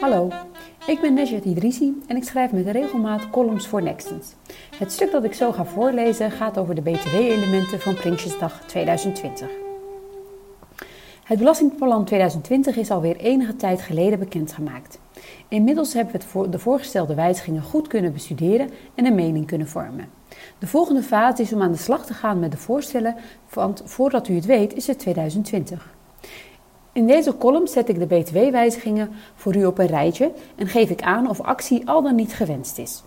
Hallo, ik ben Nejat Idrisi en ik schrijf met regelmaat columns voor Nextens. Het stuk dat ik zo ga voorlezen gaat over de BTW-elementen van Prinsjesdag 2020. Het Belastingplan 2020 is alweer enige tijd geleden bekendgemaakt. Inmiddels hebben we de voorgestelde wijzigingen goed kunnen bestuderen en een mening kunnen vormen. De volgende fase is om aan de slag te gaan met de voorstellen, want voordat u het weet is het 2020. In deze column zet ik de btw-wijzigingen voor u op een rijtje en geef ik aan of actie al dan niet gewenst is.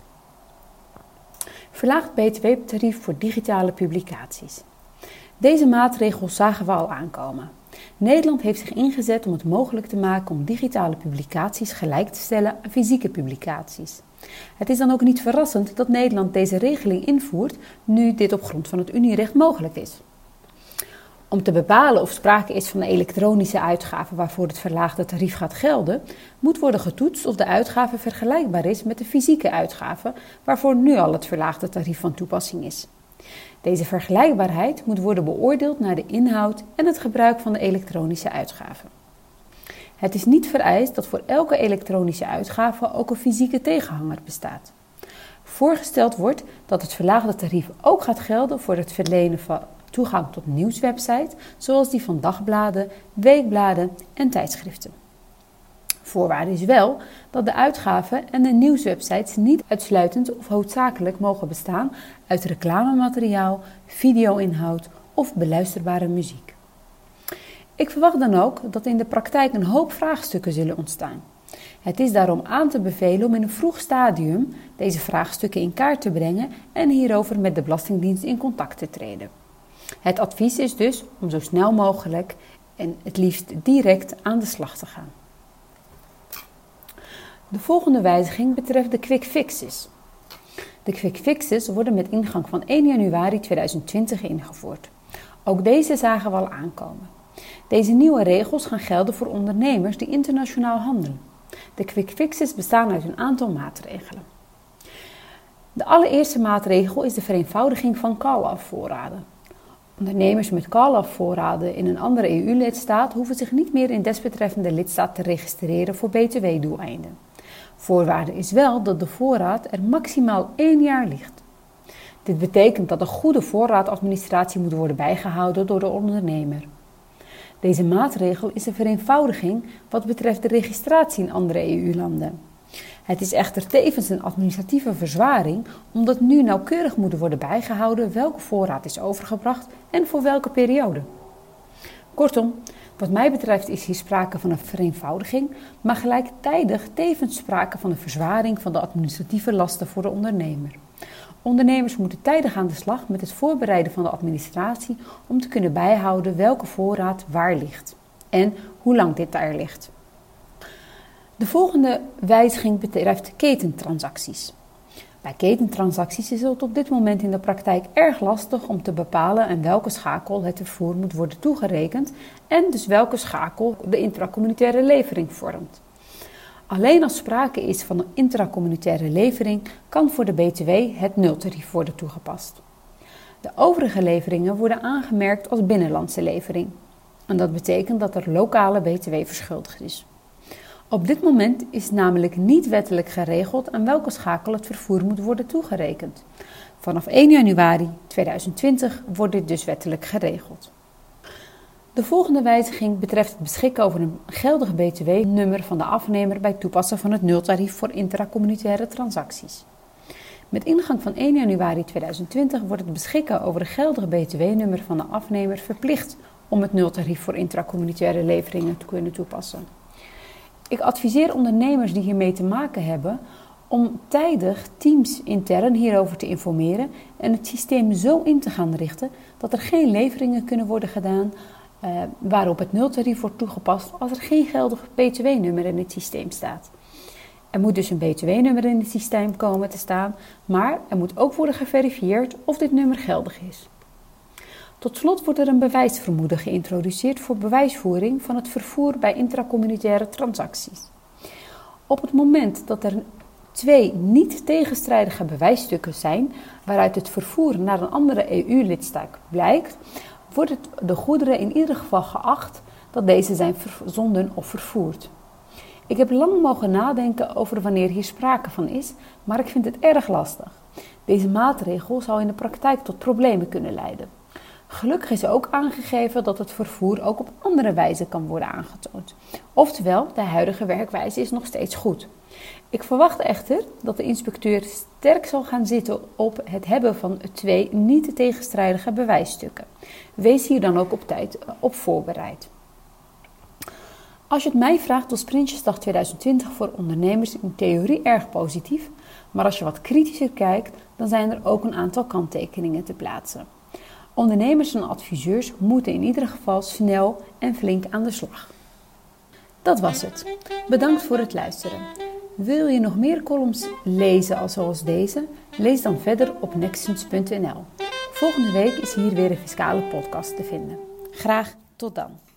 Verlaagd btw-tarief voor digitale publicaties. Deze maatregels zagen we al aankomen. Nederland heeft zich ingezet om het mogelijk te maken om digitale publicaties gelijk te stellen aan fysieke publicaties. Het is dan ook niet verrassend dat Nederland deze regeling invoert nu dit op grond van het Unierecht mogelijk is. Om te bepalen of sprake is van een elektronische uitgave waarvoor het verlaagde tarief gaat gelden, moet worden getoetst of de uitgave vergelijkbaar is met de fysieke uitgave waarvoor nu al het verlaagde tarief van toepassing is. Deze vergelijkbaarheid moet worden beoordeeld naar de inhoud en het gebruik van de elektronische uitgave. Het is niet vereist dat voor elke elektronische uitgave ook een fysieke tegenhanger bestaat. Voorgesteld wordt dat het verlaagde tarief ook gaat gelden voor het verlenen van toegang tot nieuwswebsites, zoals die van dagbladen, weekbladen en tijdschriften. Voorwaarde is wel dat de uitgaven en de nieuwswebsites niet uitsluitend of hoofdzakelijk mogen bestaan uit reclamemateriaal, video-inhoud of beluisterbare muziek. Ik verwacht dan ook dat in de praktijk een hoop vraagstukken zullen ontstaan. Het is daarom aan te bevelen om in een vroeg stadium deze vraagstukken in kaart te brengen en hierover met de Belastingdienst in contact te treden. Het advies is dus om zo snel mogelijk en het liefst direct aan de slag te gaan. De volgende wijziging betreft de quick fixes. De quick fixes worden met ingang van 1 januari 2020 ingevoerd. Ook deze zagen we al aankomen. Deze nieuwe regels gaan gelden voor ondernemers die internationaal handelen. De quick fixes bestaan uit een aantal maatregelen. De allereerste maatregel is de vereenvoudiging van call-off-voorraden. Ondernemers met call-off voorraden in een andere EU-lidstaat hoeven zich niet meer in desbetreffende lidstaat te registreren voor btw-doeleinden. Voorwaarde is wel dat de voorraad er maximaal één jaar ligt. Dit betekent dat een goede voorraadadministratie moet worden bijgehouden door de ondernemer. Deze maatregel is een vereenvoudiging wat betreft de registratie in andere EU-landen. Het is echter tevens een administratieve verzwaring, omdat nu nauwkeurig moet worden bijgehouden welke voorraad is overgebracht en voor welke periode. Kortom, wat mij betreft is hier sprake van een vereenvoudiging, maar gelijktijdig tevens sprake van een verzwaring van de administratieve lasten voor de ondernemer. Ondernemers moeten tijdig aan de slag met het voorbereiden van de administratie om te kunnen bijhouden welke voorraad waar ligt en hoe lang dit daar ligt. De volgende wijziging betreft ketentransacties. Bij ketentransacties is het op dit moment in de praktijk erg lastig om te bepalen aan welke schakel het vervoer moet worden toegerekend en dus welke schakel de intracommunitaire levering vormt. Alleen als sprake is van een intracommunitaire levering kan voor de BTW het nultarief worden toegepast. De overige leveringen worden aangemerkt als binnenlandse levering. En dat betekent dat er lokale BTW verschuldigd is. Op dit moment is namelijk niet wettelijk geregeld aan welke schakel het vervoer moet worden toegerekend. Vanaf 1 januari 2020 wordt dit dus wettelijk geregeld. De volgende wijziging betreft het beschikken over een geldig BTW-nummer van de afnemer bij toepassen van het nultarief voor intracommunitaire transacties. Met ingang van 1 januari 2020 wordt het beschikken over een geldig BTW-nummer van de afnemer verplicht om het nultarief voor intracommunitaire leveringen te kunnen toepassen. Ik adviseer ondernemers die hiermee te maken hebben om tijdig teams intern hierover te informeren en het systeem zo in te gaan richten dat er geen leveringen kunnen worden gedaan uh, waarop het nultarief wordt toegepast als er geen geldig BTW-nummer in het systeem staat. Er moet dus een BTW-nummer in het systeem komen te staan, maar er moet ook worden geverifieerd of dit nummer geldig is. Tot slot wordt er een bewijsvermoeden geïntroduceerd voor bewijsvoering van het vervoer bij intracommunitaire transacties. Op het moment dat er twee niet tegenstrijdige bewijsstukken zijn waaruit het vervoer naar een andere EU-lidstaat blijkt, wordt de goederen in ieder geval geacht dat deze zijn verzonden of vervoerd. Ik heb lang mogen nadenken over wanneer hier sprake van is, maar ik vind het erg lastig. Deze maatregel zou in de praktijk tot problemen kunnen leiden. Gelukkig is ook aangegeven dat het vervoer ook op andere wijze kan worden aangetoond. Oftewel, de huidige werkwijze is nog steeds goed. Ik verwacht echter dat de inspecteur sterk zal gaan zitten op het hebben van twee niet tegenstrijdige bewijsstukken. Wees hier dan ook op tijd op voorbereid. Als je het mij vraagt, was Prinsjesdag 2020 voor ondernemers in theorie erg positief, maar als je wat kritischer kijkt, dan zijn er ook een aantal kanttekeningen te plaatsen. Ondernemers en adviseurs moeten in ieder geval snel en flink aan de slag. Dat was het. Bedankt voor het luisteren. Wil je nog meer columns lezen zoals deze? Lees dan verder op nextions.nl. Volgende week is hier weer een fiscale podcast te vinden. Graag tot dan.